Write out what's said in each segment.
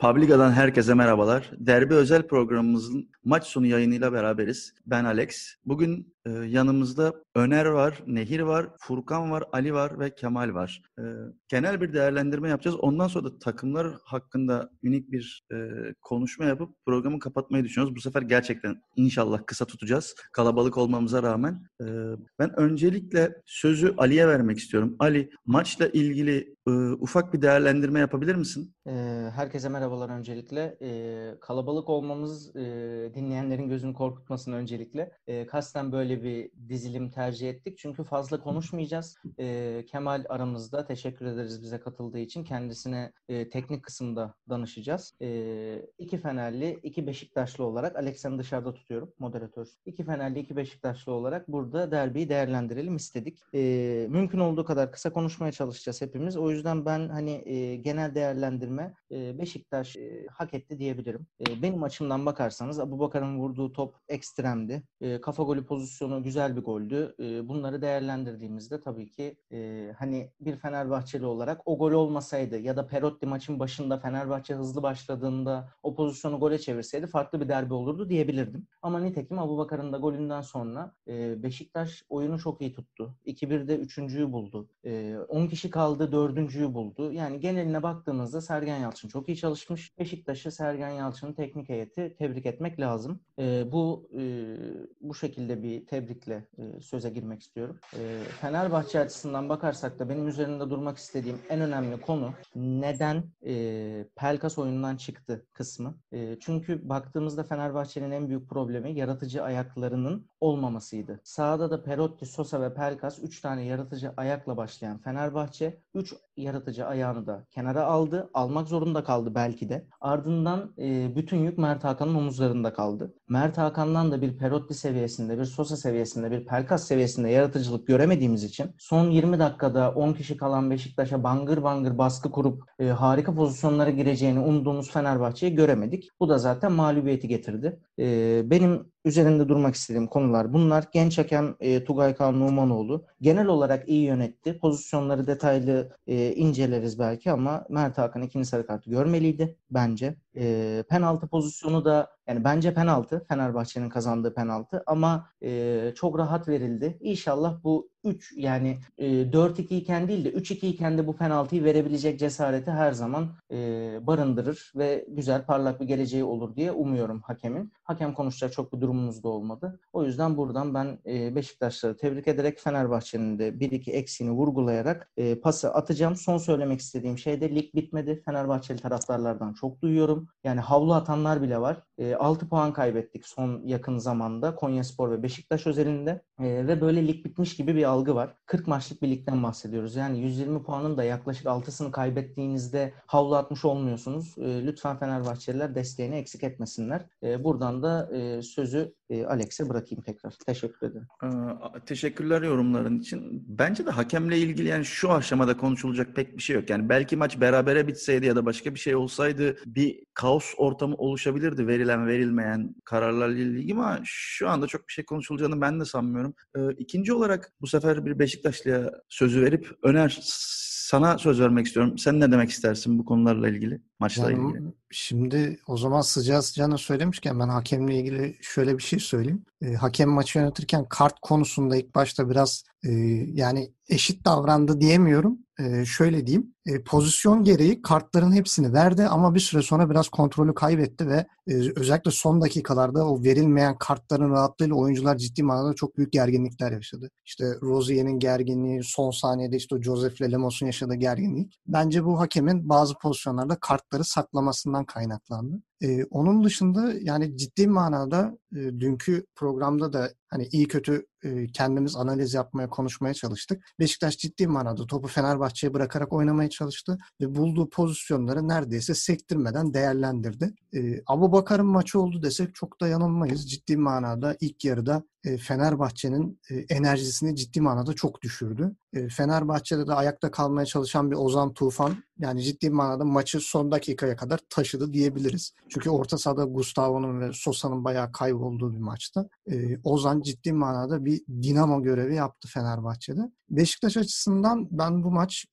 Publica'dan herkese merhabalar. Derbi özel programımızın maç sonu yayınıyla beraberiz. Ben Alex. Bugün e, yanımızda Öner var, Nehir var, Furkan var, Ali var ve Kemal var. E, genel bir değerlendirme yapacağız. Ondan sonra da takımlar hakkında unik bir e, konuşma yapıp programı kapatmayı düşünüyoruz. Bu sefer gerçekten inşallah kısa tutacağız. Kalabalık olmamıza rağmen. E, ben öncelikle sözü Ali'ye vermek istiyorum. Ali, maçla ilgili e, ufak bir değerlendirme yapabilir misin? Herkese merhabalar öncelikle. Kalabalık olmamız dinleyenlerin gözünü korkutmasın öncelikle. Kasten böyle bir dizilim tercih ettik. Çünkü fazla konuşmayacağız. Kemal aramızda. Teşekkür ederiz bize katıldığı için. Kendisine teknik kısımda danışacağız. İki Fenerli, iki Beşiktaşlı olarak Alex'den dışarıda tutuyorum moderatör. İki Fenerli, iki Beşiktaşlı olarak burada derbiyi değerlendirelim istedik. Mümkün olduğu kadar kısa konuşmaya çalışacağız hepimiz. O yüzden ben hani genel değerlendirme Beşiktaş hak etti diyebilirim. benim açımdan bakarsanız Abu Bakar'ın vurduğu top ekstremdi. kafa golü pozisyonu güzel bir goldü. bunları değerlendirdiğimizde tabii ki hani bir Fenerbahçeli olarak o gol olmasaydı ya da Perotti maçın başında Fenerbahçe hızlı başladığında o pozisyonu gole çevirseydi farklı bir derbi olurdu diyebilirdim. Ama nitekim Abu Bakar'ın da golünden sonra Beşiktaş oyunu çok iyi tuttu. 2-1'de üçüncüyü buldu. 10 kişi kaldı dördüncüyü buldu. Yani geneline baktığımızda Sergen Yalçın çok iyi çalışmış. Beşiktaş'ı Sergen Yalçın'ın teknik heyeti tebrik etmek lazım. E, bu e, bu şekilde bir tebrikle e, söze girmek istiyorum. E, Fenerbahçe açısından bakarsak da benim üzerinde durmak istediğim en önemli konu neden e, Pelkas oyundan çıktı kısmı. E, çünkü baktığımızda Fenerbahçe'nin en büyük problemi yaratıcı ayaklarının olmamasıydı. Sağda da Perotti, Sosa ve Pelkas 3 tane yaratıcı ayakla başlayan Fenerbahçe 3 yaratıcı ayağını da kenara aldı. Almak zorunda kaldı belki de. Ardından e, bütün yük Mert Hakan'ın omuzlarında kaldı. Mert Hakan'dan da bir Perotti seviyesinde, bir Sosa seviyesinde, bir Pelkas seviyesinde yaratıcılık göremediğimiz için son 20 dakikada 10 kişi kalan Beşiktaş'a bangır bangır baskı kurup e, harika pozisyonlara gireceğini umduğumuz Fenerbahçe'yi göremedik. Bu da zaten mağlubiyeti getirdi. E, benim üzerinde durmak istediğim konular bunlar. Genç hakem e, Tugay Kaan Numanoğlu genel olarak iyi yönetti. Pozisyonları detaylı e, inceleriz belki ama Mert Hakan ikinci sarı kartı görmeliydi bence. E, penaltı pozisyonu da yani bence penaltı. Fenerbahçe'nin kazandığı penaltı ama e, çok rahat verildi. İnşallah bu 3 yani e, 4-2 iken değil de 3-2 iken de bu penaltıyı verebilecek cesareti her zaman e, barındırır ve güzel parlak bir geleceği olur diye umuyorum hakemin. Hakem konuşacak çok bir durumunuz da olmadı. O yüzden buradan ben e, Beşiktaşları tebrik ederek Fenerbahçe'nin de 1-2 eksiğini vurgulayarak e, pası atacağım. Son söylemek istediğim şey de lig bitmedi. Fenerbahçeli taraftarlardan çok duyuyorum. Yani havlu atanlar bile var. E, 6 puan kaybettik son yakın zamanda Konyaspor ve Beşiktaş özelinde e, ve böyle lig bitmiş gibi bir algı var. 40 maçlık bir ligden bahsediyoruz. Yani 120 puanın da yaklaşık 6'sını kaybettiğinizde havlu atmış olmuyorsunuz. E, lütfen Fenerbahçeliler desteğini eksik etmesinler. E, buradan da e, sözü e, Alex'e bırakayım tekrar. Teşekkür ederim. Ee, teşekkürler yorumların için. Bence de hakemle ilgili yani şu aşamada konuşulacak pek bir şey yok. Yani belki maç berabere bitseydi ya da başka bir şey olsaydı bir kaos ortamı oluşabilirdi verilen verilmeyen kararlarla ilgili ama şu anda çok bir şey konuşulacağını ben de sanmıyorum. Ee, ikinci olarak bu sefer bir Beşiktaşlı'ya sözü verip Öner sana söz vermek istiyorum. Sen ne demek istersin bu konularla ilgili, maçla yani, ilgili? Şimdi o zaman sıcağı sıcağına söylemişken ben hakemle ilgili şöyle bir şey söyleyeyim. E, hakem maçı yönetirken kart konusunda ilk başta biraz e, yani eşit davrandı diyemiyorum. E, şöyle diyeyim. E, pozisyon gereği kartların hepsini verdi ama bir süre sonra biraz kontrolü kaybetti ve e, özellikle son dakikalarda o verilmeyen kartların rahatlığıyla oyuncular ciddi manada çok büyük gerginlikler yaşadı. İşte Rozier'in gerginliği, son saniyede işte Joseph Lemos'un yaşadığı gerginlik. Bence bu hakemin bazı pozisyonlarda kartları saklamasından kaynaklandı. Ee, onun dışında yani ciddi manada e, dünkü programda da hani iyi kötü e, kendimiz analiz yapmaya, konuşmaya çalıştık. Beşiktaş ciddi manada topu Fenerbahçe'ye bırakarak oynamaya çalıştı ve bulduğu pozisyonları neredeyse sektirmeden değerlendirdi. E, Abu Bakar'ın maçı oldu desek çok da yanılmayız. Ciddi manada ilk yarıda e, Fenerbahçe'nin e, enerjisini ciddi manada çok düşürdü. E, Fenerbahçe'de de ayakta kalmaya çalışan bir Ozan Tufan yani ciddi manada maçı son dakikaya kadar taşıdı diyebiliriz. Çünkü orta sahada Gustavo'nun ve Sosa'nın bayağı kaybolduğu bir maçta. Ozan ciddi manada bir dinamo görevi yaptı Fenerbahçe'de. Beşiktaş açısından ben bu maç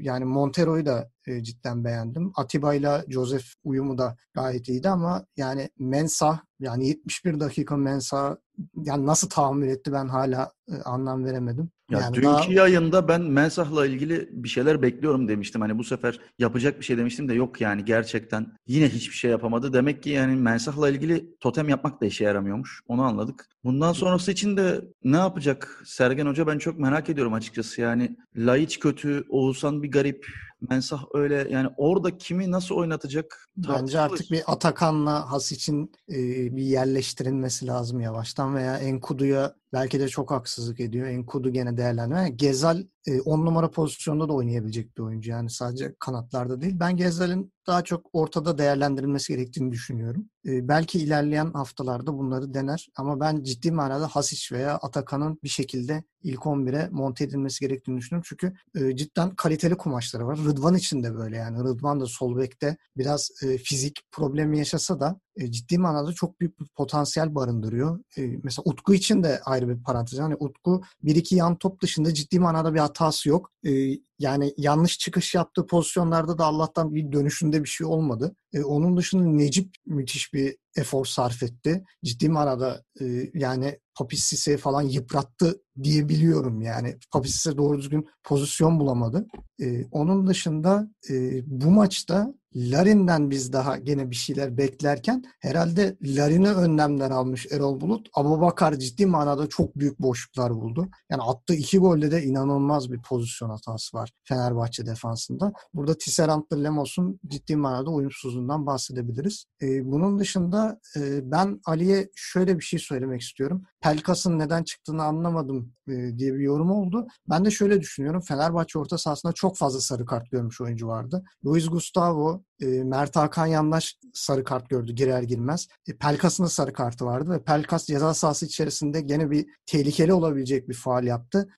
yani Montero'yu da e, cidden beğendim. Atiba ile Joseph uyumu da gayet iyiydi ama yani Mensah yani 71 dakika Mensah yani nasıl tahammül etti ben hala e, anlam veremedim. Ya yani dünkü daha- yayında ben Mensah'la ilgili bir şeyler bekliyorum demiştim. Hani bu sefer yapacak bir şey demiştim de yok yani gerçekten yine hiçbir şey yapamadı. Demek ki yani Mensah'la ilgili totem yapmak da işe yaramıyormuş. Onu anladık. Bundan sonrası için de ne yapacak Sergen Hoca ben çok merak ediyorum açıkçası. Yani Laiç kötü, Oğuzhan bir garip, Mensah öyle yani orada kimi nasıl oynatacak? Bence artık bir Atakan'la Has için e, bir yerleştirilmesi lazım yavaştan veya Enkudu'ya belki de çok haksızlık ediyor. Enkudu gene değerlendiriyor. Yani Gezal 10 numara pozisyonda da oynayabilecek bir oyuncu. Yani sadece kanatlarda değil. Ben Gezal'in daha çok ortada değerlendirilmesi gerektiğini düşünüyorum. E, belki ilerleyen haftalarda bunları dener ama ben ciddi manada Hasic veya Atakan'ın bir şekilde ilk 11'e monte edilmesi gerektiğini düşünüyorum. Çünkü e, cidden kaliteli kumaşları var. Rıdvan için de böyle yani. Rıdvan da sol bekte biraz e, fizik problemi yaşasa da e, ciddi manada çok büyük bir potansiyel barındırıyor. E, mesela Utku için de ayrı bir parantez. Yani Utku bir iki yan top dışında ciddi manada bir hatası yok. E, yani yanlış çıkış yaptığı pozisyonlarda da Allah'tan bir dönüşünde bir şey olmadı. E, onun dışında Necip müthiş bir efor sarf etti. Ciddi manada e, yani Papis Sisse'yi falan yıprattı diyebiliyorum yani. Papis Sisse doğru düzgün pozisyon bulamadı. E, onun dışında e, bu maçta Larin'den biz daha gene bir şeyler beklerken herhalde Larin'e önlemler almış Erol Bulut. Abubakar ciddi manada çok büyük boşluklar buldu. Yani attığı iki golde de inanılmaz bir pozisyon hatası var Fenerbahçe defansında. Burada Tisserant'la Lemos'un ciddi manada uyumsuzluğundan bahsedebiliriz. Ee, bunun dışında e, ben Ali'ye şöyle bir şey söylemek istiyorum. Pelkas'ın neden çıktığını anlamadım diye bir yorum oldu. Ben de şöyle düşünüyorum. Fenerbahçe orta sahasında çok fazla sarı kart görmüş oyuncu vardı. Luis Gustavo, Mert Hakan Yandaş sarı kart gördü girer girmez. E, Pelkas'ın da sarı kartı vardı ve Pelkas ceza sahası içerisinde gene bir tehlikeli olabilecek bir faal yaptı.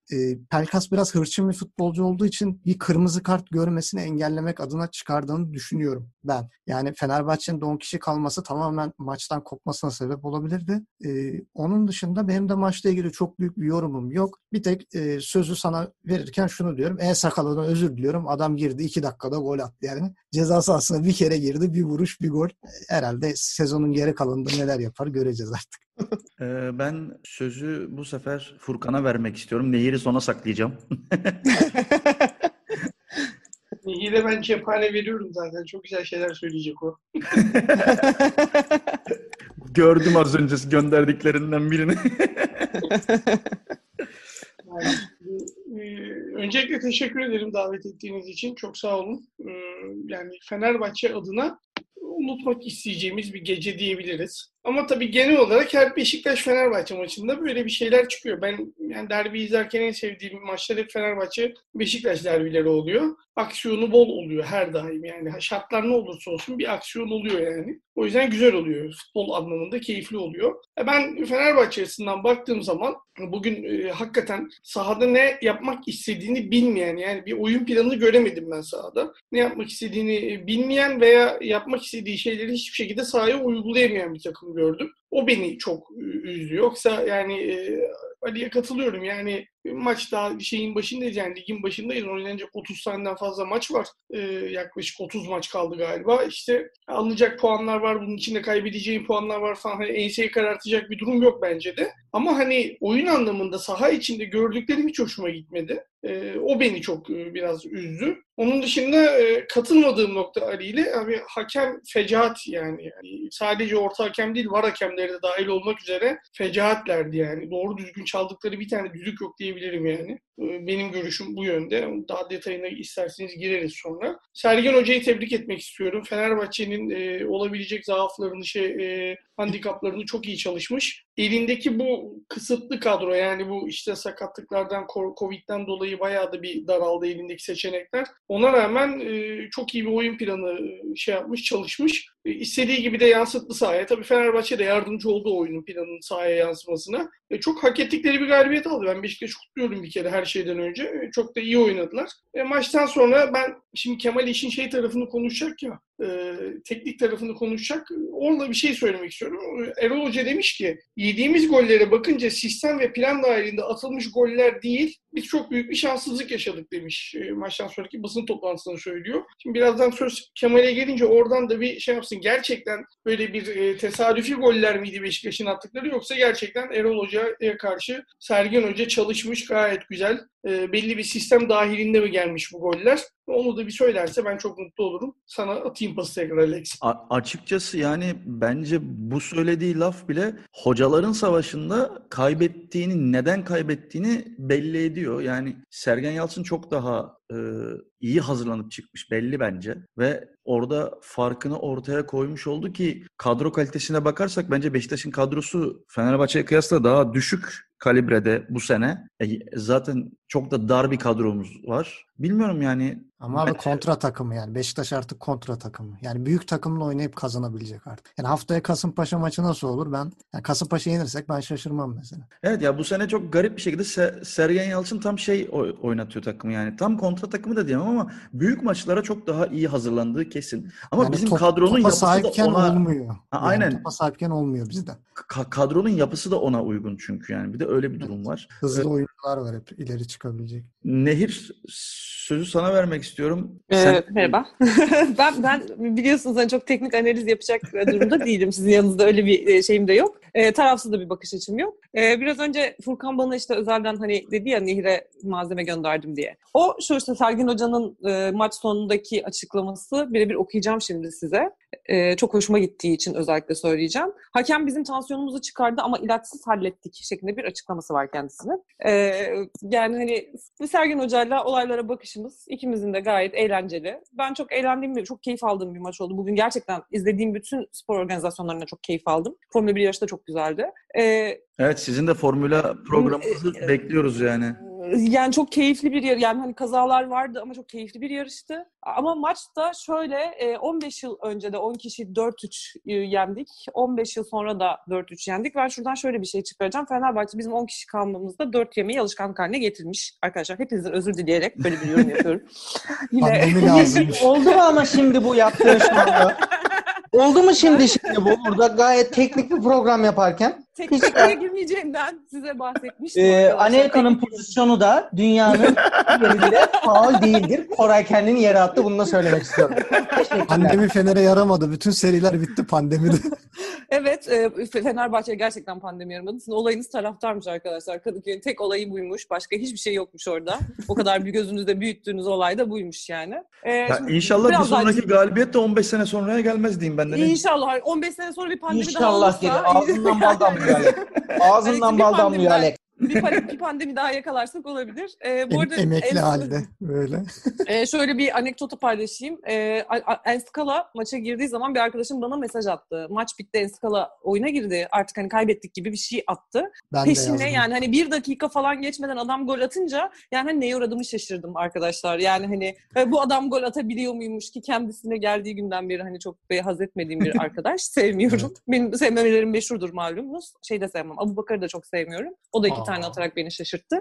Pelkas biraz hırçın bir futbolcu olduğu için bir kırmızı kart görmesini engellemek adına çıkardığını düşünüyorum ben. Yani Fenerbahçe'nin de 10 kişi kalması tamamen maçtan kopmasına sebep olabilirdi. Onun dışında benim de maçla ilgili çok büyük bir yorumum yok. Bir tek sözü sana verirken şunu diyorum. E Sakala'dan özür diliyorum. Adam girdi 2 dakikada gol attı yani. Ceza sahasına bir kere girdi. Bir vuruş bir gol. Herhalde sezonun geri kalanında neler yapar göreceğiz artık. Ee, ben sözü bu sefer Furkan'a vermek istiyorum. Nehir'i sona saklayacağım. Nehir'e ben cephane veriyorum zaten. Çok güzel şeyler söyleyecek o. Gördüm az önce gönderdiklerinden birini. Öncelikle teşekkür ederim davet ettiğiniz için. Çok sağ olun. E, yani Fenerbahçe adına unutmak isteyeceğimiz bir gece diyebiliriz. Ama tabii genel olarak her Beşiktaş-Fenerbahçe maçında böyle bir şeyler çıkıyor. Ben yani derbi izlerken en sevdiğim maçlar hep Fenerbahçe-Beşiktaş derbileri oluyor. Aksiyonu bol oluyor her daim yani. Şartlar ne olursa olsun bir aksiyon oluyor yani. O yüzden güzel oluyor. Futbol anlamında keyifli oluyor. E, Ben Fenerbahçe açısından baktığım zaman bugün e, hakikaten sahada ne yapmak istediğini bilmeyen yani bir oyun planı göremedim ben sahada. Ne yapmak istediğini bilmeyen veya yapmak istediği şeyleri hiçbir şekilde sahaya uygulayamayan bir takım gördüm. O beni çok üzdü. Yoksa yani e, Ali'ye katılıyorum. Yani maç daha şeyin başındayız yani ligin başındayız. Oynanacak 30 taneden fazla maç var. Ee, yaklaşık 30 maç kaldı galiba. İşte alınacak puanlar var. Bunun içinde kaybedeceğin puanlar var falan. Hani enseyi karartacak bir durum yok bence de. Ama hani oyun anlamında saha içinde gördüklerim hiç hoşuma gitmedi. Ee, o beni çok e, biraz üzdü. Onun dışında e, katılmadığım nokta Ali ile abi hakem fecaat yani. yani. Sadece orta hakem değil var hakemleri de dahil olmak üzere fecaatlerdi yani. Doğru düzgün çaldıkları bir tane düdük yok diyebilirim yani. Ee, Benim görüşüm bu yönde. Daha detayına isterseniz gireriz sonra. Sergen Hoca'yı tebrik etmek istiyorum. Fenerbahçe'nin e, olabilecek zaaflarını, şey, e, handikaplarını çok iyi çalışmış. Elindeki bu kısıtlı kadro yani bu işte sakatlıklardan, Covid'den dolayı bayağı da bir daraldı elindeki seçenekler. Ona rağmen e, çok iyi bir oyun planı e, şey yapmış, çalışmış. E, istediği gibi de yansıttı sahaya. Tabii Fenerbahçe de yardımcı oldu oyunun planının sahaya yansımasına. E, çok hak ettikleri bir galibiyet aldı. Ben Beşiktaş'ı kutluyorum bir kere her şeyden önce. E, çok da iyi oynadılar. E, maçtan sonra ben şimdi Kemal işin şey tarafını konuşacak ya e, teknik tarafını konuşacak. Orada bir şey söylemek istiyorum. Erol Hoca demiş ki yediğimiz gollere bakınca sistem ve plan dahilinde atılmış goller değil biz çok büyük bir şanssızlık yaşadık demiş e, maçtan sonraki basın toplantısında söylüyor. Şimdi birazdan söz Kemal'e gelince oradan da bir şey yapsın. Gerçekten böyle bir e, tesadüfi goller miydi Beşiktaş'ın attıkları yoksa gerçekten Erol Hoca'ya karşı Sergen Hoca çalışmış gayet güzel. E, belli bir sistem dahilinde mi gelmiş bu goller? Onu da bir söylerse ben çok mutlu olurum. Sana atayım pası tekrar Alex. A- açıkçası yani bence bu söylediği laf bile hocaların savaşında kaybettiğini, neden kaybettiğini belli ediyor. Yani Sergen Yalçın çok daha e, iyi hazırlanıp çıkmış belli bence ve orada farkını ortaya koymuş oldu ki kadro kalitesine bakarsak bence Beşiktaş'ın kadrosu Fenerbahçe'ye kıyasla daha düşük kalibrede bu sene. E, zaten çok da dar bir kadromuz var. Bilmiyorum yani. Ama abi kontra takımı yani. Beşiktaş artık kontra takımı. Yani büyük takımla oynayıp kazanabilecek artık. Yani haftaya Kasımpaşa maçı nasıl olur? Ben yani Kasımpaşa yenirsek ben şaşırmam mesela. Evet ya bu sene çok garip bir şekilde Se- Sergen Yalçın tam şey oy- oynatıyor takımı yani. Tam kontra takımı da diyemem ama büyük maçlara çok daha iyi hazırlandığı kesin. Ama Yani bizim top- kadronun topa yapısı da ona olmuyor. Ha, Yani aynen. Topa sahipken olmuyor bizde. ka- kadronun yapısı da ona uygun çünkü yani. Bir de öyle bir durum var. Hızlı oyuncular var hep ileri çıkabilecek. Nehir sözü sana vermek istiyorum. Ee, Sen- merhaba. ben ben biliyorsunuz hani çok teknik analiz yapacak durumda değilim. Sizin yanınızda öyle bir e, şeyim de yok. E, tarafsız da bir bakış açım yok. E, biraz önce Furkan bana işte özelden hani dedi ya Nehir'e malzeme gönderdim diye. O şu işte Sergin Hoca'nın e, maç sonundaki açıklaması birebir okuyacağım şimdi size. E, çok hoşuma gittiği için özellikle söyleyeceğim. Hakem bizim tansiyonumuzu çıkardı ama ilaçsız hallettik şeklinde bir açıklaması var kendisinin. E, yani hani Sergin Hoca'yla olaylara bakışımız ikimizin de gayet eğlenceli. Ben çok eğlendiğim, bir- çok keyif aldığım bir maç oldu. Bugün gerçekten izlediğim bütün spor organizasyonlarına çok keyif aldım. Formula 1 yarışı da çok güzeldi. Ee, Evet sizin de Formula programınızı e, bekliyoruz yani. Yani çok keyifli bir yer. Yani hani kazalar vardı ama çok keyifli bir yarıştı. Ama maçta şöyle e, 15 yıl önce de 10 kişi 4-3 e, yendik. 15 yıl sonra da 4-3 yendik. Ben şuradan şöyle bir şey çıkaracağım. Fenerbahçe bizim 10 kişi kalmamızda 4 yemeği alışkanlık haline getirmiş. Arkadaşlar hepinizden özür dileyerek böyle bir yorum yapıyorum. Lazımmış. Oldu mu ama şimdi bu yaptığın şu anda? Oldu mu şimdi şimdi bu? Burada gayet teknik bir program yaparken. Tekniklere girmeyeceğimden size bahsetmiştim. Ee. Anelka'nın Teknik- pozisyonu da dünyanın yerinde faul değildir. Koray kendini yere attı. Bunu da söylemek istiyorum. Pandemi Fener'e yaramadı. Bütün seriler bitti pandemide. Evet, e, Fe- Fenerbahçe gerçekten pandemi yaramadı. Sizin olayınız taraftarmış arkadaşlar. Kadıköy'ün tek olayı buymuş. Başka hiçbir şey yokmuş orada. O kadar bir gözünüzde büyüttüğünüz olay da buymuş yani. E, Ya inşallah bir biraz daha- sonraki galibiyet de 15 sene sonraya gelmez diyeyim ben de. İnşallah 15 sene sonra bir pandemi daha İnşallah olursa, dedi. Ağzından bal damlıyor Alex. Ağzından bal damlıyor Alex. Bir, pa- bir pandemi daha yakalarsak olabilir. E, bu arada emekli en- halde böyle. Ee, şöyle bir anekdotu paylaşayım. Ee, A- Enskala maça girdiği zaman bir arkadaşım bana mesaj attı. Maç bitti Enskala oyuna girdi. Artık hani kaybettik gibi bir şey attı. Ben Peşine yani hani bir dakika falan geçmeden adam gol atınca yani hani neye uğradığımı şaşırdım arkadaşlar. Yani hani e, bu adam gol atabiliyor muymuş ki kendisine geldiği günden beri hani çok be- haz etmediğim bir arkadaş. Sevmiyorum. Benim sevmemelerim meşhurdur malumunuz. Şey de sevmem. Abu Bakar'ı da çok sevmiyorum. O da iki. Tane atarak beni şaşırttı.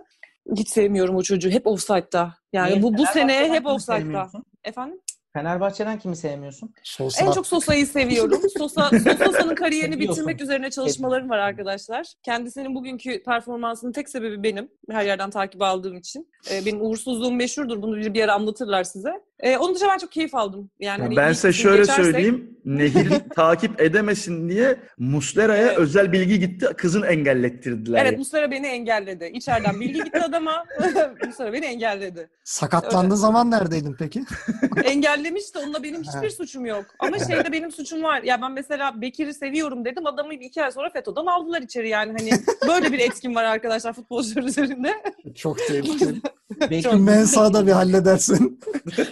Hiç sevmiyorum o çocuğu. Hep offside'da. Yani Niye? bu bu sene hep offside'da. Efendim? Fenerbahçe'den kimi sevmiyorsun? Sosa En çok Sosa'yı seviyorum. Sosa, Sosa'nın kariyerini bitirmek üzerine çalışmalarım var arkadaşlar. Kendisinin bugünkü performansının tek sebebi benim. Her yerden takip aldığım için. Ee, benim uğursuzluğum meşhurdur. Bunu bir, bir ara anlatırlar size. Ee, onun dışında ben çok keyif aldım. Yani hani ben size şöyle geçersek- söyleyeyim. Nehir takip edemesin diye Muslera'ya Evet. özel bilgi gitti. Kızın engellettirdiler. Evet Muslera beni engelledi. İçeriden bilgi gitti adama. Muslera beni engelledi. sakatlandığı Öyle. zaman neredeydin peki? Engellemiş de onunla benim hiçbir Evet. suçum yok. Ama şeyde benim suçum var. Ya ben mesela Bekir'i seviyorum dedim. Adamı iki ay sonra FETÖ'den aldılar içeri yani. Hani böyle bir etkin var arkadaşlar futbolcular üzerinde. Çok tehlikeli. Belki Mensada bir halledersin.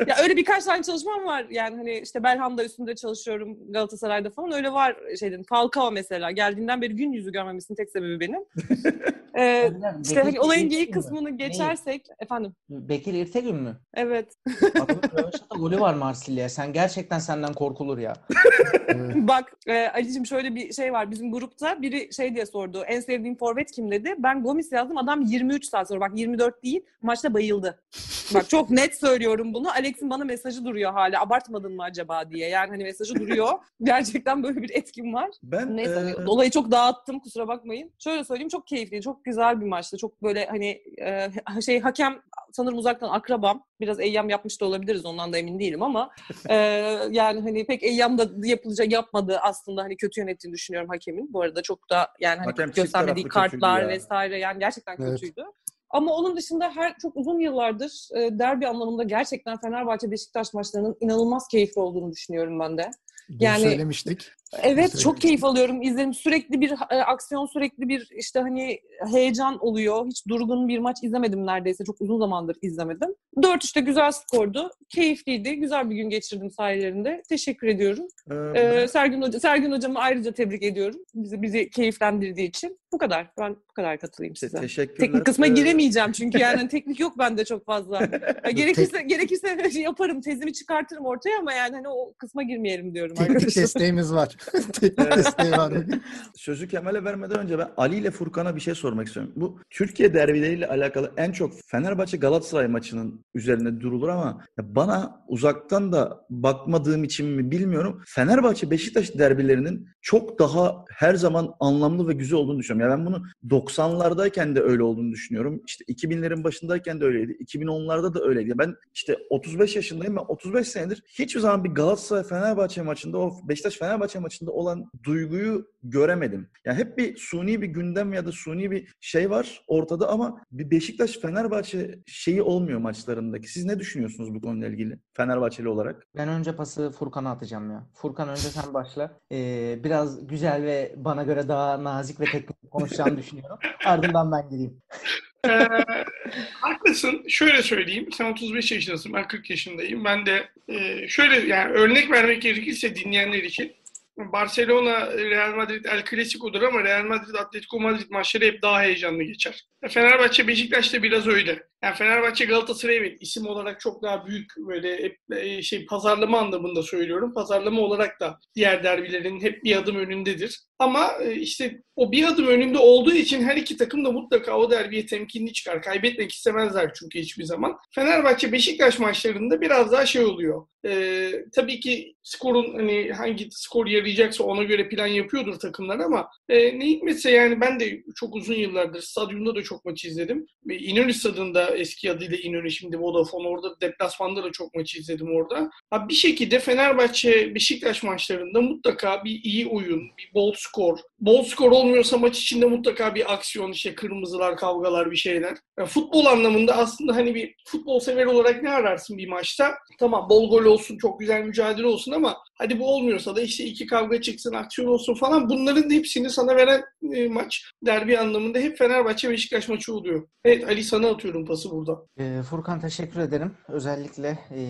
ya öyle birkaç tane çalışmam var. Yani hani işte Belhanda üstünde çalışıyorum Galatasaray'da falan. Öyle var şeyden. Falcao mesela. Geldiğinden beri gün yüzü görmemesinin tek sebebi benim. Ee, işte hani olayın geyik kısmını geçersek. Efendim. Bekir İrtegün mü? Evet. Adamın röveşata golü var Marsilya'ya. Sen gerçekten senden korkulur ya. Bak e, Ali'cim şöyle bir şey var. Bizim grupta biri şey diye sordu. En sevdiğin forvet kim dedi. Ben Gomis yazdım. Adam 23 saat sonra. Bak 24 değil. Maçta bayıldı. Bak çok net söylüyorum bunu. Alex'in bana mesajı duruyor hala. Abartmadın mı acaba diye. Yani hani mesajı duruyor. Gerçekten böyle bir etkim var. Ben Neyse e, olayı çok dağıttım kusura bakmayın. Şöyle söyleyeyim çok keyifli, çok güzel bir maçtı. Çok böyle hani e, şey hakem sanırım uzaktan akrabam. Biraz eyyam yapmış da olabiliriz ondan da emin değilim ama e, yani hani pek eyyam da yapılacak yapmadı aslında hani kötü yönettiğini düşünüyorum hakemin. Bu arada çok da yani hani Hakem göstermediği kartlar ya. vesaire yani gerçekten Evet. kötüydü. Ama onun dışında her çok uzun yıllardır e, derbi anlamında gerçekten Fenerbahçe Beşiktaş maçlarının inanılmaz keyifli olduğunu düşünüyorum ben de. Dün Yani- söylemiştik. Evet Mesela- çok keyif alıyorum. İzlerim sürekli bir e, aksiyon, sürekli bir işte hani heyecan oluyor. Hiç durgun bir maç izlemedim neredeyse. Çok uzun zamandır izlemedim. 4-3'te güzel skordu. Keyifliydi. Güzel bir gün geçirdim sayelerinde. Teşekkür ediyorum. e, Ee, Sergin Hoca, Sergin hocamı ayrıca tebrik ediyorum. Bizi bizi keyiflendirdiği için. Bu kadar. Ben bu kadar katılayım size. teşekkürler. Teknik kısma E, giremeyeceğim çünkü yani teknik yok bende çok fazla. Ya gerekirse gerekirse yaparım, tezimi çıkartırım ortaya ama yani hani o kısma girmeyelim diyorum Teknik arkadaşlar. desteğimiz var. Desteği var. Sözü Kemal'e vermeden önce ben Ali ile Furkan'a bir şey sormak istiyorum. Bu Türkiye derbileriyle alakalı en çok Fenerbahçe Galatasaray maçının üzerine durulur ama bana uzaktan da bakmadığım için mi bilmiyorum. Fenerbahçe Beşiktaş derbilerinin çok daha her zaman anlamlı ve güzel olduğunu düşünüyorum. Ya ben bunu 90'lardayken de öyle olduğunu düşünüyorum. İşte 2000'lerin başındayken de öyleydi. 2010'larda da öyleydi. Ben işte 35 yaşındayım ve 35 senedir hiçbir zaman bir Galatasaray Fenerbahçe maçında o Beşiktaş Fenerbahçe maçında olan duyguyu göremedim. Yani hep bir suni bir gündem ya da suni bir şey var ortada ama bir Beşiktaş Fenerbahçe şeyi olmuyor maçlarındaki. Siz ne düşünüyorsunuz bu konuyla ilgili Fenerbahçeli olarak? Ben önce pası Furkan'a atacağım ya. Furkan önce sen başla. Ee, biraz güzel ve bana göre daha nazik ve teknik konuşacağını düşünüyorum. Ardından ben gireyim. Ee, haklısın. Şöyle söyleyeyim. Sen 35 yaşındasın. Ben 40 yaşındayım. Ben de e, şöyle yani örnek vermek gerekirse dinleyenler için Barcelona, Real Madrid El Clasico'dur ama Real Madrid, Atletico Madrid maçları hep daha heyecanlı geçer. Fenerbahçe, Beşiktaş da biraz öyle. Yani Fenerbahçe, Galatasaray evet isim olarak çok daha büyük böyle hep e, şey pazarlama anlamında söylüyorum. Pazarlama olarak da diğer derbilerin hep bir adım önündedir. Ama e, işte o bir adım önünde olduğu için her iki takım da mutlaka o derbiye temkinli çıkar. Kaybetmek istemezler çünkü hiçbir zaman. Fenerbahçe Beşiktaş maçlarında biraz daha şey oluyor. Ee, tabii ki skorun hani hangi skor yarayacaksa ona göre plan yapıyordur takımlar ama e, ne hikmetse yani ben de çok uzun yıllardır stadyumda da çok maç izledim. Ve İnönü stadında eski adıyla İnönü şimdi Vodafone orada deplasmanda da çok maç izledim orada. Ha, bir şekilde Fenerbahçe Beşiktaş maçlarında mutlaka bir iyi oyun, bir bol skor. Bol skor olmuyorsa maç içinde mutlaka bir aksiyon işte kırmızılar, kavgalar bir şeyler. Yani futbol anlamında aslında hani bir futbol sever olarak ne ararsın bir maçta? Tamam bol gol olsun, çok güzel mücadele olsun ama hadi bu olmuyorsa da işte iki kavga çıksın, aksiyon olsun falan. Bunların hepsini sana veren e, maç derbi anlamında hep Fenerbahçe Beşiktaş maçı oluyor. Evet Ali sana atıyorum pası burada. Ee, Furkan teşekkür ederim. Özellikle e,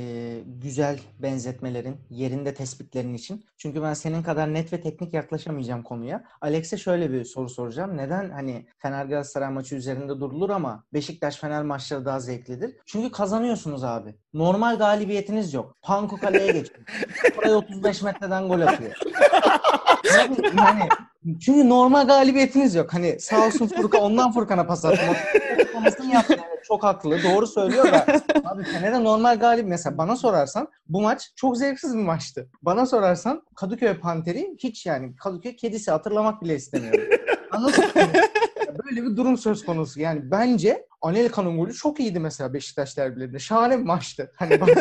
güzel benzetmelerin, yerinde tespitlerin için. Çünkü ben senin kadar net ve teknik yaklaşamayacağım konuya. Alex'e şöyle bir soru soracağım. Neden hani Fener Galatasaray maçı üzerinde durulur ama Beşiktaş Fener maçları daha zevklidir? Çünkü kazanıyorsunuz abi. Normal galibiyetiniz yok. Panko kaleye geçiyor. 35 metreden gol atıyor. Abi yani çünkü normal galibiyetiniz yok. Hani sağ olsun Furkan ondan Furkan'a pas attım. Çok haklı. Doğru söylüyor da abi Fener'e normal galip mesela bana sorarsan bu maç çok zevksiz bir maçtı. Bana sorarsan Kadıköy Panteri hiç yani Kadıköy kedisi hatırlamak bile istemiyorum. Anladın mı? Böyle bir durum söz konusu. Yani bence Anelka'nın golü çok iyiydi mesela Beşiktaş derbilerinde. Şahane bir maçtı. Hani bak-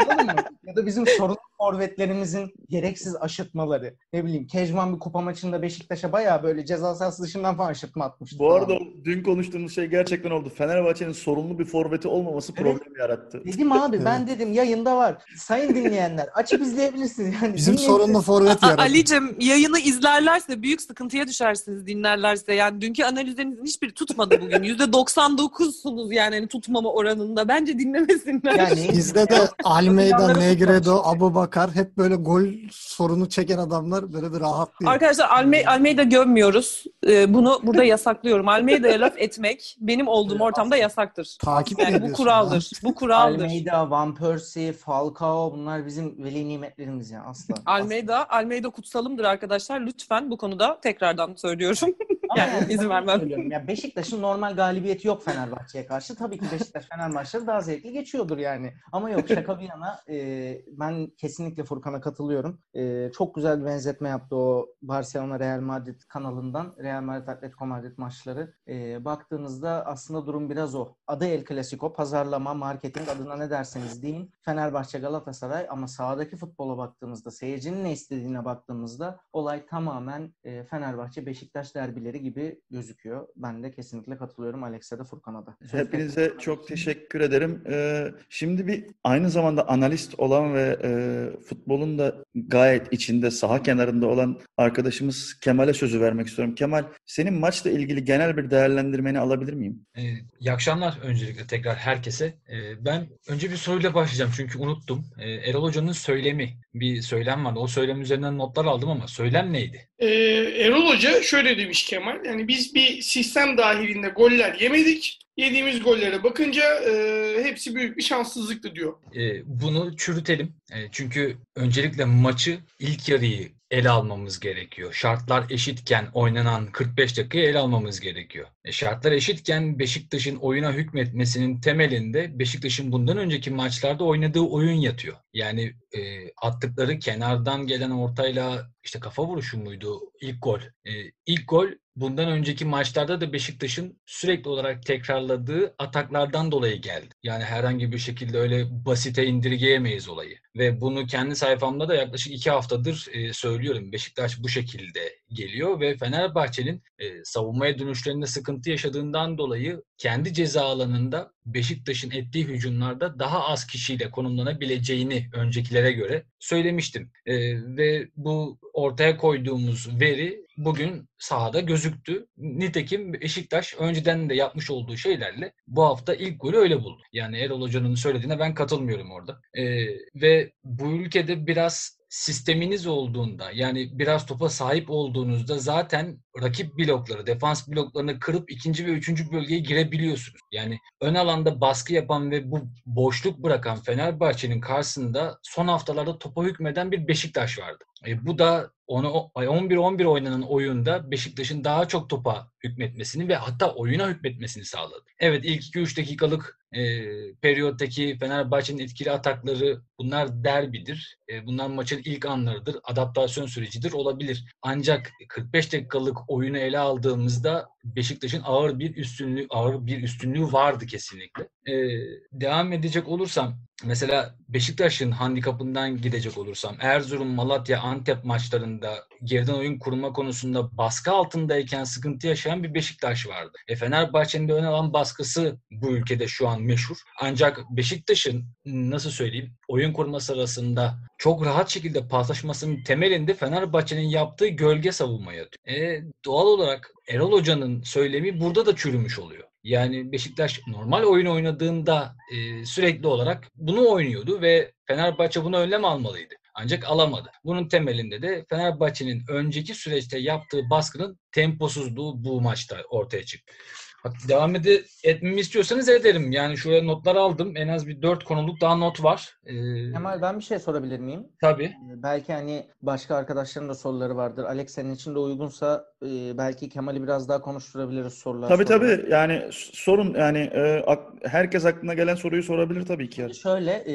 Anladın mı? Ya da bizim sorun forvetlerimizin gereksiz aşırtmaları. Ne bileyim Kejman bir kupa maçında Beşiktaş'a bayağı böyle ceza sahası dışından falan aşırtma atmıştı. Bu arada falan. dün konuştuğumuz şey gerçekten oldu. Fenerbahçe'nin sorunlu bir forveti olmaması Evet. problem yarattı. Dedim abi ben dedim yayında var. Sayın dinleyenler açıp izleyebilirsiniz. Yani Bizim sorunlu forvet yaradı. Ali'cim yayını izlerlerse büyük sıkıntıya düşersiniz dinlerlerse. Yani dünkü analizlerinizin hiçbiri tutmadı bugün. %99'sunuz yani hani tutmama oranında. Bence dinlemesinler. Yani Bizde de Almeida, Negredo. Abu Bakar hep böyle gol sorunu çeken adamlar böyle bir rahatlıyor. Arkadaşlar Alme Almeida gömmüyoruz. Ee, bunu burada yasaklıyorum. Almeida'ya laf etmek benim olduğum ortamda yasaktır. Takip Yani bu kuraldır. Bu kuraldır. Almeida, Van Persie, Falcao bunlar bizim veli nimetlerimiz ya asla. Almeida, Almeida kutsalımdır arkadaşlar. Lütfen bu konuda tekrardan söylüyorum. Yani yani izin vermem. söylüyorum. Ya Beşiktaş'ın normal galibiyeti yok Fenerbahçe'ye karşı. Tabii ki Beşiktaş Fener maçları daha zevkli geçiyordur yani. Ama yok şaka bir yana e, ben kesinlikle Furkan'a katılıyorum. E, çok güzel bir benzetme yaptı o Barcelona Real Madrid kanalından. Real Madrid Atletico Madrid maçları. E, baktığınızda aslında durum biraz o. Adı El Clasico, pazarlama, marketing adına ne derseniz deyin. Fenerbahçe Galatasaray ama sahadaki futbola baktığımızda, seyircinin ne istediğine baktığımızda olay tamamen e, Fenerbahçe Beşiktaş derbileri gibi gözüküyor. Ben de kesinlikle katılıyorum Alex'e de Furkan'a da. Söz Hepinize tekrar- çok teşekkür ederim. Ee, şimdi bir aynı zamanda analist olan ve e, futbolun da gayet içinde, saha kenarında olan arkadaşımız Kemal'e sözü vermek istiyorum. Kemal, senin maçla ilgili genel bir değerlendirmeni alabilir miyim? Ee, iyi akşamlar öncelikle tekrar herkese. Ee, ben önce bir soruyla başlayacağım çünkü unuttum. Ee, Erol Hoca'nın söylemi, bir söylem vardı. O söylem üzerinden notlar aldım ama söylem neydi? Ee, Erol Hoca şöyle demiş Kemal. Yani biz bir sistem dahilinde goller yemedik. Yediğimiz gollere bakınca e, hepsi büyük bir şanssızlıktı diyor. Ee, bunu çürütelim. Ee, çünkü öncelikle maçı ilk yarıyı ele almamız gerekiyor. Şartlar eşitken oynanan 45 dakikayı ele almamız gerekiyor. E, şartlar eşitken Beşiktaş'ın oyuna hükmetmesinin temelinde Beşiktaş'ın bundan önceki maçlarda oynadığı oyun yatıyor. Yani e, attıkları kenardan gelen ortayla işte kafa vuruşu muydu ilk gol? E, ilk gol bundan önceki maçlarda da Beşiktaş'ın sürekli olarak tekrarladığı ataklardan dolayı geldi. Yani herhangi bir şekilde öyle basite indirgeyemeyiz olayı. Ve bunu kendi sayfamda da yaklaşık iki haftadır e, söylüyorum. Beşiktaş bu şekilde geliyor ve Fenerbahçe'nin e, savunmaya dönüşlerinde sıkıntı yaşadığından dolayı kendi ceza alanında Beşiktaş'ın ettiği hücumlarda daha az kişiyle konumlanabileceğini öncekilere göre söylemiştim. E, ve bu ortaya koyduğumuz veri bugün sahada gözüktü. Nitekim Beşiktaş önceden de yapmış olduğu şeylerle bu hafta ilk golü öyle buldu. Yani Erol Hoca'nın söylediğine ben katılmıyorum orada. Ee, ve bu ülkede biraz sisteminiz olduğunda yani biraz topa sahip olduğunuzda zaten rakip blokları, defans bloklarını kırıp ikinci ve üçüncü bölgeye girebiliyorsunuz. Yani ön alanda baskı yapan ve bu boşluk bırakan Fenerbahçe'nin karşısında son haftalarda topa hükmeden bir Beşiktaş vardı. E, bu da onu 11-11 oynanan oyunda Beşiktaş'ın daha çok topa hükmetmesini ve hatta oyuna hükmetmesini sağladı. Evet ilk 2-3 dakikalık e, periyottaki Fenerbahçe'nin etkili atakları bunlar derbidir. E, bunlar maçın ilk anlarıdır. Adaptasyon sürecidir olabilir. Ancak 45 dakikalık oyunu ele aldığımızda Beşiktaş'ın ağır bir üstünlüğü ağır bir üstünlüğü vardı kesinlikle. E, devam edecek olursam mesela Beşiktaş'ın handikapından gidecek olursam Erzurum, Malatya, Antep maçlarında geriden oyun kurma konusunda baskı altındayken sıkıntı yaşayan bir Beşiktaş vardı. E Fenerbahçe'nin de ön alan baskısı bu ülkede şu an meşhur. Ancak Beşiktaş'ın nasıl söyleyeyim oyun kurma sırasında çok rahat şekilde paslaşmasının temelinde Fenerbahçe'nin yaptığı gölge savunma yatıyor. E, doğal olarak Erol Hoca'nın söylemi burada da çürümüş oluyor. Yani Beşiktaş normal oyun oynadığında e, sürekli olarak bunu oynuyordu ve Fenerbahçe bunu önlem almalıydı. Ancak alamadı. Bunun temelinde de Fenerbahçe'nin önceki süreçte yaptığı baskının temposuzluğu bu maçta ortaya çıktı. Devam ede, etmemi istiyorsanız ederim. Yani şuraya notlar aldım. En az bir dört konuluk daha not var. Ee, Kemal ben bir şey sorabilir miyim? Tabii. Ee, Belki hani başka arkadaşların da soruları vardır. Alex senin için de uygunsa e, belki Kemal'i biraz daha konuşturabiliriz sorular. Tabii sorular. tabii. Yani sorun yani e, ak- herkes aklına gelen soruyu sorabilir tabii ki. Şöyle e,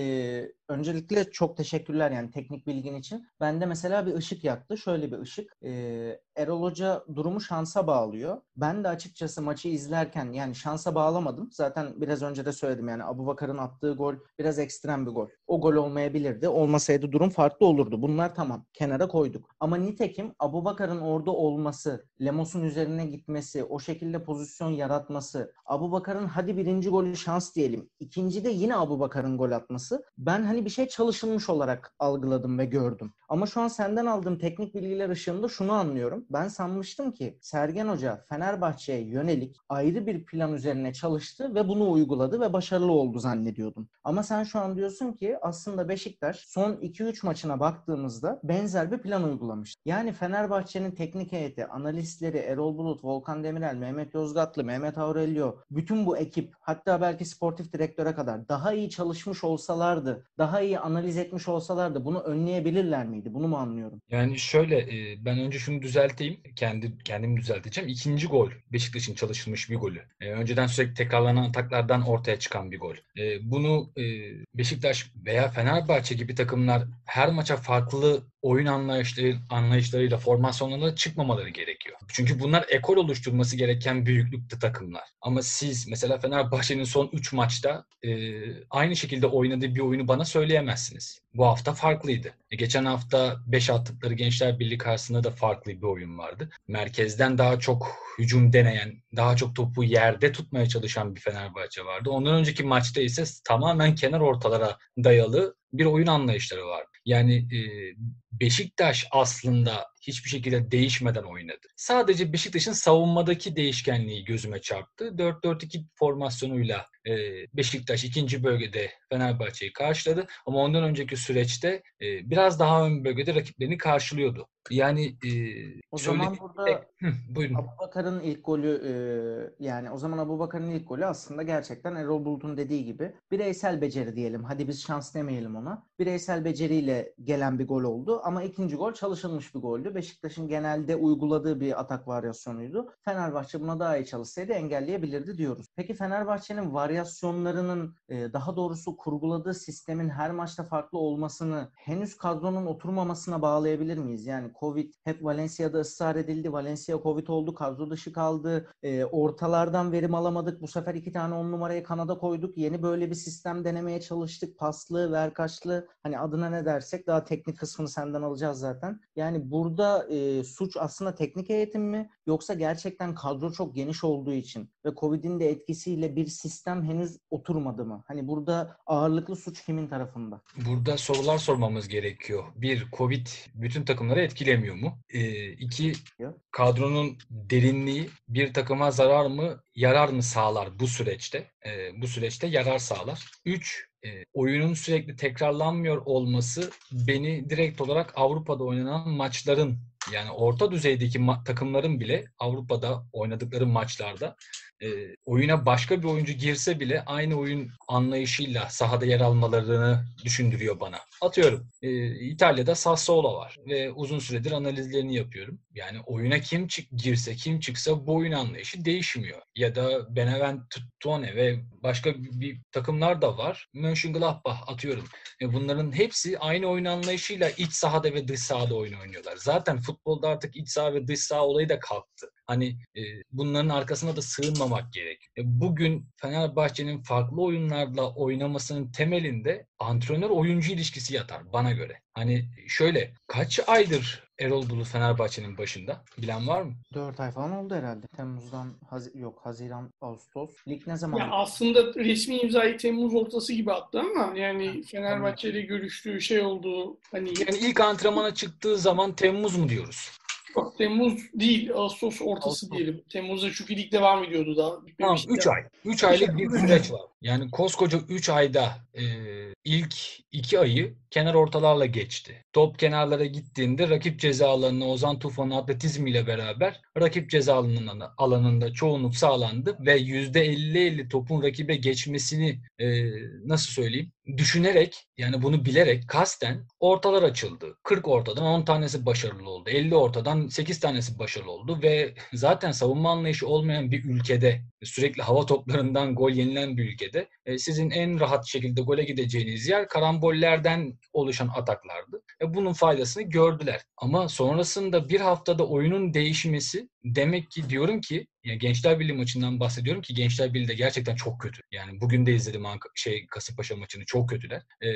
öncelikle çok teşekkürler yani teknik bilgin için. Bende mesela bir ışık yaktı. Şöyle bir ışık. Ee, Erol Hoca durumu şansa bağlıyor. Ben de açıkçası maçı izlerken yani şansa bağlamadım. Zaten biraz önce de söyledim yani Abu Bakar'ın attığı gol biraz ekstrem bir gol. O gol olmayabilirdi. Olmasaydı durum farklı olurdu. Bunlar tamam. Kenara koyduk. Ama nitekim Abu Bakar'ın orada olması, Lemos'un üzerine gitmesi, o şekilde pozisyon yaratması, Abu Bakar'ın hadi birinci golü şans diyelim. İkinci de yine Abu Bakar'ın gol atması. Ben hani bir şey çalışılmış olarak algıladım ve gördüm. Ama şu an senden aldığım teknik bilgiler ışığında şunu anlıyorum. Ben sanmıştım ki Sergen Hoca Fenerbahçe'ye yönelik ayrı bir plan üzerine çalıştı ve bunu uyguladı ve başarılı oldu zannediyordum. Ama sen şu an diyorsun ki aslında Beşiktaş son 2-3 maçına baktığımızda benzer bir plan uygulamış. Yani Fenerbahçe'nin teknik heyeti, analistleri, Erol Bulut, Volkan Demirel, Mehmet Yozgatlı, Mehmet Aurelio, bütün bu ekip hatta belki sportif direktöre kadar daha iyi çalışmış olsalardı, daha iyi analiz etmiş olsalardı bunu önleyebilirler miydi? Bunu mu anlıyorum? Yani şöyle e, ben önce şunu düzelteyim. Kendi kendimi düzelteceğim. İkinci gol Beşiktaş'ın çalışılmış bir golü. E, önceden sürekli tekrarlanan ataklardan ortaya çıkan bir gol. E, bunu Beşiktaş veya Fenerbahçe gibi takımlar her maça farklı oyun anlayışları, anlayışlarıyla formasyonlarına çıkmamaları gerekiyor. Çünkü bunlar ekol oluşturması gereken büyüklükte takımlar. Ama siz mesela Fenerbahçe'nin son 3 maçta e, aynı şekilde oynadığı bir oyunu bana söyleyemezsiniz. Bu hafta farklıydı. E, geçen hafta 5 attıkları Gençler Birliği karşısında da farklı bir oyun vardı. Merkezden daha çok hücum deneyen, daha çok topu yerde tutmaya çalışan bir Fenerbahçe vardı. Ondan önceki maçta ise tamamen kenar ortalara dayalı bir oyun anlayışları vardı. Yani e, Beşiktaş aslında hiçbir şekilde değişmeden oynadı. Sadece Beşiktaş'ın savunmadaki değişkenliği gözüme çarptı. 4-4-2 formasyonuyla e, Beşiktaş ikinci bölgede Fenerbahçe'yi karşıladı. Ama ondan önceki süreçte e, biraz daha ön bölgede rakiplerini karşılıyordu. Yani e, o zaman burada Hı, buyurun. Abubakar'ın ilk golü e, yani o zaman Abubakar'ın ilk golü aslında gerçekten Erol Bulut'un dediği gibi bireysel beceri diyelim. Hadi biz şans demeyelim ona. Bireysel beceriyle gelen bir gol oldu ama ikinci gol çalışılmış bir goldü. Beşiktaş'ın genelde uyguladığı bir atak varyasyonuydu. Fenerbahçe buna daha iyi çalışsaydı engelleyebilirdi diyoruz. Peki Fenerbahçe'nin varyasyonlarının e, daha doğrusu kurguladığı sistemin her maçta farklı olmasını henüz kadronun oturmamasına bağlayabilir miyiz? Yani Covid hep Valencia'da ısrar edildi. Valencia Covid oldu. Kadro dışı kaldı. E, ortalardan verim alamadık. Bu sefer iki tane on numarayı kanada koyduk. Yeni böyle bir sistem denemeye çalıştık. Paslı, verkaçlı. Hani adına ne dersek daha teknik kısmını senden alacağız zaten. Yani burada e, suç aslında teknik eğitim mi? Yoksa gerçekten kadro çok geniş olduğu için ve Covid'in de etkisiyle bir sistem henüz oturmadı mı? Hani burada ağırlıklı suç kimin tarafında? Burada sorular sormamız gerekiyor. Bir, Covid bütün takımları etkilemiyor mu? Ee, iki, kadronun derinliği bir takıma zarar mı, yarar mı sağlar bu süreçte? Ee, bu süreçte yarar sağlar. Üç, e, oyunun sürekli tekrarlanmıyor olması beni direkt olarak Avrupa'da oynanan maçların yani orta düzeydeki ma- takımların bile Avrupa'da oynadıkları maçlarda e, oyuna başka bir oyuncu girse bile aynı oyun anlayışıyla sahada yer almalarını düşündürüyor bana. Atıyorum e, İtalya'da Sassuolo var ve uzun süredir analizlerini yapıyorum. Yani oyuna kim çık girse kim çıksa bu oyun anlayışı değişmiyor. Ya da Beneventone ve başka bir, takımlar da var. Mönchengladbach atıyorum. E, bunların hepsi aynı oyun anlayışıyla iç sahada ve dış sahada oyun oynuyorlar. Zaten futbolda artık iç saha ve dış saha olayı da kalktı. Hani e, bunların arkasına da sığınmamak gerek. E, bugün Fenerbahçe'nin farklı oyunlarla oynamasının temelinde antrenör oyuncu ilişkisi yatar bana göre. Hani şöyle kaç aydır Erol Bulut Fenerbahçe'nin başında? Bilen var mı? 4 ay falan oldu herhalde. Temmuz'dan Haz yok Haziran, Ağustos. Lig ne zaman? Ya aslında resmi imzayı Temmuz ortası gibi attı ama yani Fenerbahçe ile görüştüğü şey olduğu hani Yani ilk antrenmana çıktığı zaman Temmuz mu diyoruz? Yok, Temmuz değil, Ağustos ortası Ağustos. diyelim. Temmuz'da çünkü lig devam ediyordu daha. Tamam bitmemişti. 3 ay. 3 aylık bir süreç var. Yani koskoca 3 ayda e, ilk 2 ayı kenar ortalarla geçti. Top kenarlara gittiğinde rakip ceza alanına Ozan Tufan'ın atletizmiyle beraber rakip ceza alanında, alanında çoğunluk sağlandı ve %50-50 topun rakibe geçmesini e, nasıl söyleyeyim düşünerek yani bunu bilerek kasten ortalar açıldı. 40 ortadan 10 tanesi başarılı oldu. 50 ortadan 8 tanesi başarılı oldu ve zaten savunma anlayışı olmayan bir ülkede sürekli hava toplarından gol yenilen bir ülkede e, sizin en rahat şekilde gole gideceğiniz yer karambollerden oluşan ataklardı. Ve bunun faydasını gördüler. Ama sonrasında bir haftada oyunun değişmesi demek ki diyorum ki ya Gençler Birliği maçından bahsediyorum ki Gençler Birliği de gerçekten çok kötü. Yani bugün de izledim Ank- şey Kasımpaşa maçını çok kötüler. Ee,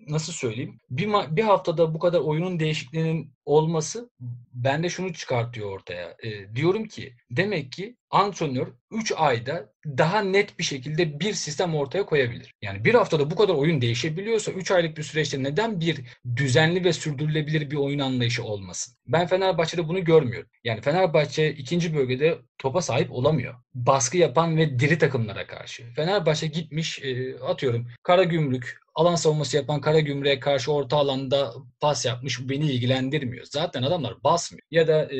nasıl söyleyeyim? Bir, ma- bir haftada bu kadar oyunun değişikliğinin olması bende şunu çıkartıyor ortaya. Ee, diyorum ki demek ki antrenör 3 ayda daha net bir şekilde bir sistem ortaya koyabilir. Yani bir haftada bu kadar oyun değişebiliyorsa 3 aylık bir süreçte neden bir düzenli ve sürdürülebilir bir oyun anlayışı olmasın? Ben Fenerbahçe'de bunu görmüyorum. Yani Fenerbahçe ikinci bölgede topa sahip olamıyor. Baskı yapan ve diri takımlara karşı. Fenerbahçe gitmiş e, atıyorum Karagümrük, alan savunması yapan Karagümrük'e karşı orta alanda pas yapmış. Bu beni ilgilendirmiyor. Zaten adamlar basmıyor. Ya da e,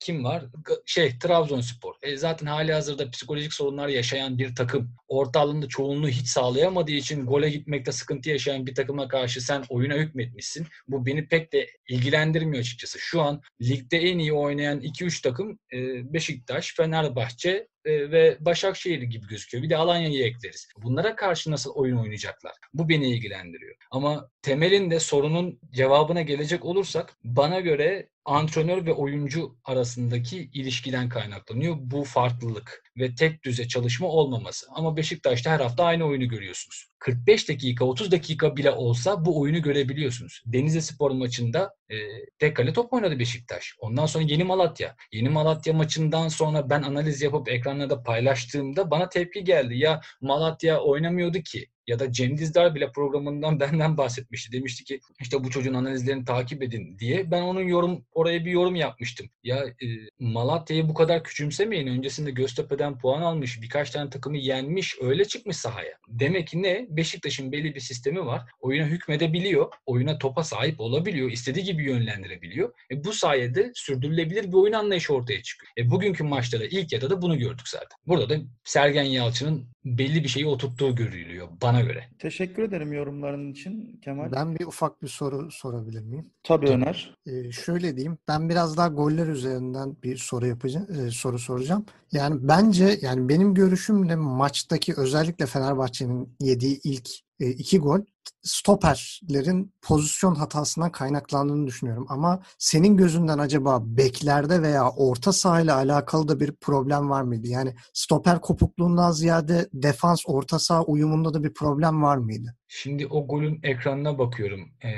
kim var? Şey Trabzonspor. E, zaten hali hazırda psikolojik sorunlar yaşayan bir takım. Orta alanda çoğunluğu hiç sağlayamadığı için gole gitmekte sıkıntı yaşayan bir takıma karşı sen oyuna hükmetmişsin. Bu beni pek de ilgilendirmiyor açıkçası. Şu an ligde en iyi oynayan 2-3 takım e, Beşiktaş, Fenerbahçe ve Başakşehir gibi gözüküyor. Bir de Alanya'yı ekleriz. Bunlara karşı nasıl oyun oynayacaklar? Bu beni ilgilendiriyor. Ama temelinde sorunun cevabına gelecek olursak bana göre antrenör ve oyuncu arasındaki ilişkiden kaynaklanıyor bu farklılık ve tek düze çalışma olmaması. Ama Beşiktaş'ta her hafta aynı oyunu görüyorsunuz. 45 dakika, 30 dakika bile olsa bu oyunu görebiliyorsunuz. Denizli Spor maçında e, tek kale top oynadı Beşiktaş. Ondan sonra Yeni Malatya. Yeni Malatya maçından sonra ben analiz yapıp ekranlarda paylaştığımda bana tepki geldi. Ya Malatya oynamıyordu ki ya da Cem Dizdar bile programından benden bahsetmişti. Demişti ki işte bu çocuğun analizlerini takip edin diye. Ben onun yorum oraya bir yorum yapmıştım. Ya e, Malatya'yı bu kadar küçümsemeyin. Öncesinde Göztepe'den puan almış, birkaç tane takımı yenmiş, öyle çıkmış sahaya. Demek ki ne? Beşiktaş'ın belli bir sistemi var. Oyuna hükmedebiliyor. Oyuna topa sahip olabiliyor. istediği gibi yönlendirebiliyor. E, bu sayede sürdürülebilir bir oyun anlayışı ortaya çıkıyor. E, bugünkü maçta da ilk yarıda da bunu gördük zaten. Burada da Sergen Yalçın'ın belli bir şeyi oturttuğu görülüyor bana göre. Teşekkür ederim yorumların için Kemal. Ben bir ufak bir soru sorabilir miyim? Tabii Öner. Ee, şöyle diyeyim. Ben biraz daha goller üzerinden bir soru yapacağım, e, soru soracağım. Yani bence yani benim görüşümle maçtaki özellikle Fenerbahçe'nin yediği ilk e, iki gol stoperlerin pozisyon hatasından kaynaklandığını düşünüyorum. Ama senin gözünden acaba beklerde veya orta sahayla alakalı da bir problem var mıydı? Yani stoper kopukluğundan ziyade defans orta saha uyumunda da bir problem var mıydı? Şimdi o golün ekranına bakıyorum. Ee,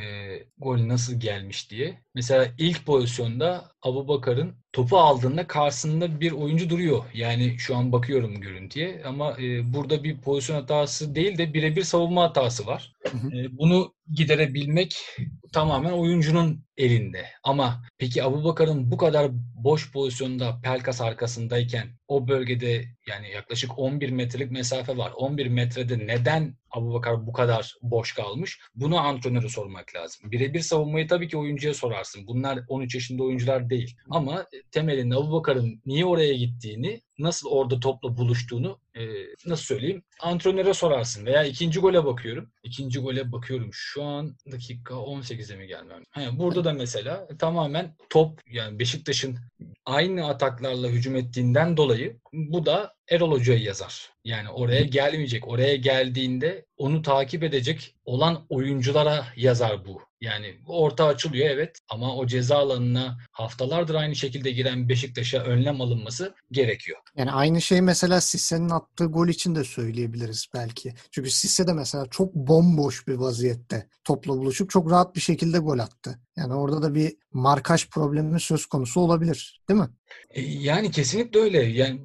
gol nasıl gelmiş diye. Mesela ilk pozisyonda Abubakar'ın topu aldığında karşısında bir oyuncu duruyor. Yani şu an bakıyorum görüntüye ama e, burada bir pozisyon hatası değil de birebir savunma hatası var. E, bunu giderebilmek tamamen oyuncunun elinde. Ama peki Abubakar'ın bu kadar boş pozisyonda Pelkas arkasındayken o bölgede yani yaklaşık 11 metrelik mesafe var. 11 metrede neden Abubakar bu kadar boş kalmış? Bunu antrenöre sormak lazım. Birebir savunmayı tabii ki oyuncuya sorarsın. Bunlar 13 yaşında oyuncular değil. Ama temelinde Abubakar'ın niye oraya gittiğini, nasıl orada topla buluştuğunu e, nasıl söyleyeyim? Antrenöre sorarsın. Veya ikinci gole bakıyorum. İkinci gole bakıyorum. Şu an dakika 18'e mi gelmem? He, burada da mesela tamamen top yani Beşiktaş'ın aynı ataklarla hücum ettiğinden dolayı bu da Erol Hoca'yı yazar. Yani oraya gelmeyecek. Oraya geldiğinde onu takip edecek olan oyunculara yazar bu. Yani orta açılıyor evet ama o ceza alanına haftalardır aynı şekilde giren Beşiktaş'a önlem alınması gerekiyor. Yani aynı şey mesela Sisse'nin attığı gol için de söyleyebiliriz belki. Çünkü Sisse de mesela çok bomboş bir vaziyette topla buluşup çok rahat bir şekilde gol attı. Yani orada da bir markaj problemi söz konusu olabilir, değil mi? E, Yani kesinlikle öyle. Yani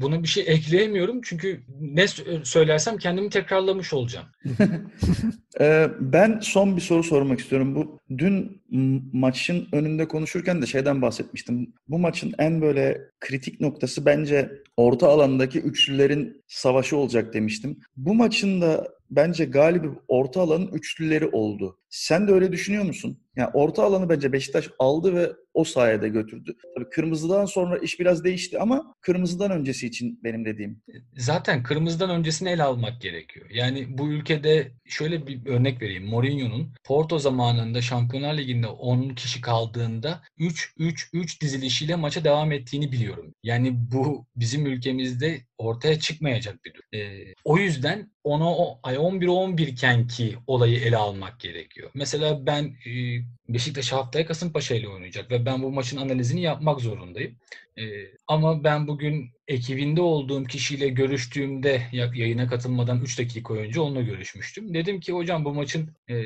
buna bir şey ekleyemiyorum çünkü ne sö- söylersem kendimi tekrarlamış olacağım. Ee, ben son bir soru sormak istiyorum. Bu dün maçın önünde konuşurken de şeyden bahsetmiştim. Bu maçın en böyle kritik noktası bence orta alandaki üçlülerin savaşı olacak demiştim. Bu maçın da bence galibi orta alanın üçlüleri oldu. Sen de öyle düşünüyor musun? Yani orta alanı bence Beşiktaş aldı ve o sayede götürdü. Tabii kırmızıdan sonra iş biraz değişti ama kırmızıdan öncesi için benim dediğim. Zaten kırmızıdan öncesini ele almak gerekiyor. Yani bu ülkede şöyle bir örnek vereyim. Mourinho'nun Porto zamanında Şampiyonlar Ligi'nde 10 kişi kaldığında 3-3-3 dizilişiyle maça devam ettiğini biliyorum. Yani bu bizim ülkemizde ortaya çıkmayacak bir durum. Ee, o yüzden ona ay 11 11 iken ki olayı ele almak gerekiyor. Mesela ben e, Beşiktaş haftaya Kasımpaşa ile oynayacak ve ben bu maçın analizini yapmak zorundayım. Ee, ama ben bugün ekibinde olduğum kişiyle görüştüğümde yayına katılmadan 3 dakika önce onunla görüşmüştüm. Dedim ki hocam bu maçın e,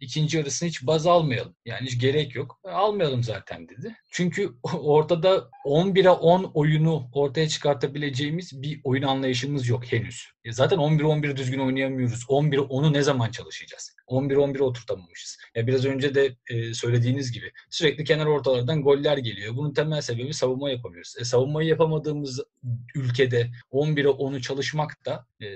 ikinci yarısını hiç baz almayalım. Yani hiç gerek yok. Almayalım zaten dedi. Çünkü ortada 11'e 10 oyunu ortaya çıkartabileceğimiz bir oyun anlayışımız yok henüz. E zaten 11-11 düzgün oynayamıyoruz. 11'e 10'u ne zaman çalışacağız? 11-11'e oturtamamışız. Ya biraz önce de e, söylediğiniz gibi sürekli kenar ortalardan goller geliyor. Bunun temel sebebi savunma yapamıyoruz. E, savunmayı yapamadığımız ülkede 11'e 10'u çalışmak da e,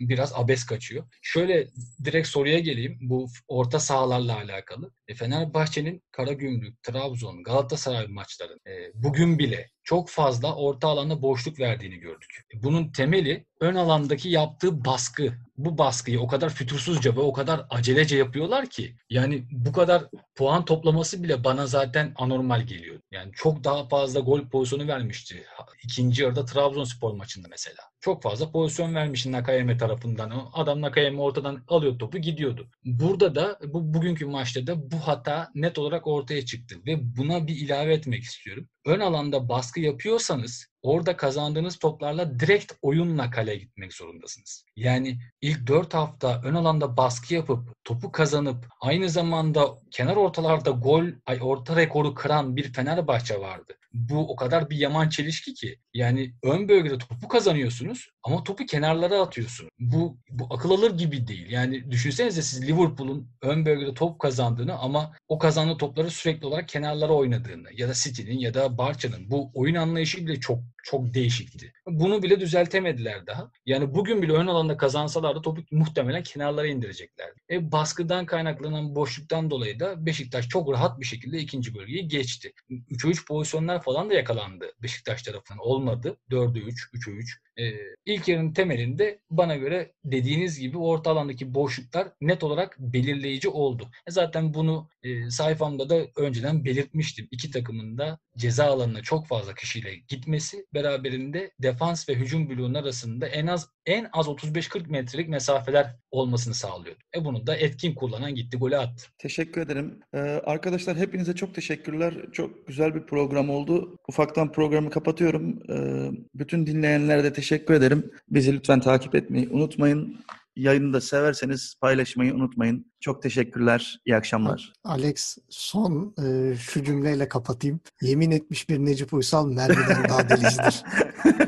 biraz abes kaçıyor. Şöyle direkt soruya geleyim. Bu orta sahalarla alakalı. E, Fenerbahçe'nin Karagümrük, Trabzon, Galatasaray maçları e, bugün bile çok fazla orta alanda boşluk verdiğini gördük. Bunun temeli ön alandaki yaptığı baskı. Bu baskıyı o kadar fütursuzca ve o kadar acelece yapıyorlar ki yani bu kadar puan toplaması bile bana zaten anormal geliyor. Yani çok daha fazla gol pozisyonu vermişti. İkinci yarıda Trabzonspor maçında mesela. Çok fazla pozisyon vermiş Nakayeme tarafından. Adam Nakayeme ortadan alıyor topu gidiyordu. Burada da bu bugünkü maçta da bu hata net olarak ortaya çıktı ve buna bir ilave etmek istiyorum. Ön alanda baskı yapıyorsanız orada kazandığınız toplarla direkt oyunla kaleye gitmek zorundasınız. Yani ilk 4 hafta ön alanda baskı yapıp topu kazanıp aynı zamanda kenar ortalarda gol ay orta rekoru kıran bir Fenerbahçe vardı. Bu o kadar bir yaman çelişki ki. Yani ön bölgede topu kazanıyorsunuz ama topu kenarlara atıyorsun. Bu, bu akıl alır gibi değil. Yani düşünsenize siz Liverpool'un ön bölgede top kazandığını ama o kazandığı topları sürekli olarak kenarlara oynadığını ya da City'nin ya da Barça'nın bu oyun anlayışı bile çok çok değişikti. Bunu bile düzeltemediler daha. Yani bugün bile ön alanda kazansalar da topu muhtemelen kenarlara indireceklerdi. E, baskıdan kaynaklanan boşluktan dolayı da Beşiktaş çok rahat bir şekilde ikinci bölgeyi geçti. 3'e 3 pozisyonlar falan da yakalandı Beşiktaş tarafından. Olmadı. 4'e 3, 3'e 3. Ee, ilk yarının temelinde bana göre dediğiniz gibi orta alandaki boşluklar net olarak belirleyici oldu. E zaten bunu e, sayfamda da önceden belirtmiştim. İki takımın da ceza alanına çok fazla kişiyle gitmesi beraberinde defans ve hücum bloğunun arasında en az en az 35-40 metrelik mesafeler olmasını sağlıyordu. E bunu da etkin kullanan gitti golü attı. Teşekkür ederim. Ee, arkadaşlar hepinize çok teşekkürler. Çok güzel bir program oldu. Ufaktan programı kapatıyorum. Ee, bütün dinleyenlere de teşekkür ederim. Bizi lütfen takip etmeyi unutmayın. Yayını da severseniz paylaşmayı unutmayın. Çok teşekkürler. İyi akşamlar. Alex son e, şu cümleyle kapatayım. Yemin etmiş bir Necip Uysal Merve'den daha delicidir.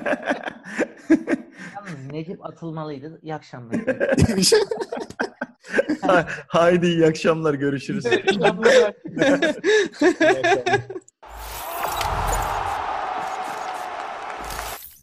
Yalnız Necip atılmalıydı. İyi akşamlar. Haydi iyi akşamlar. Görüşürüz. Evet,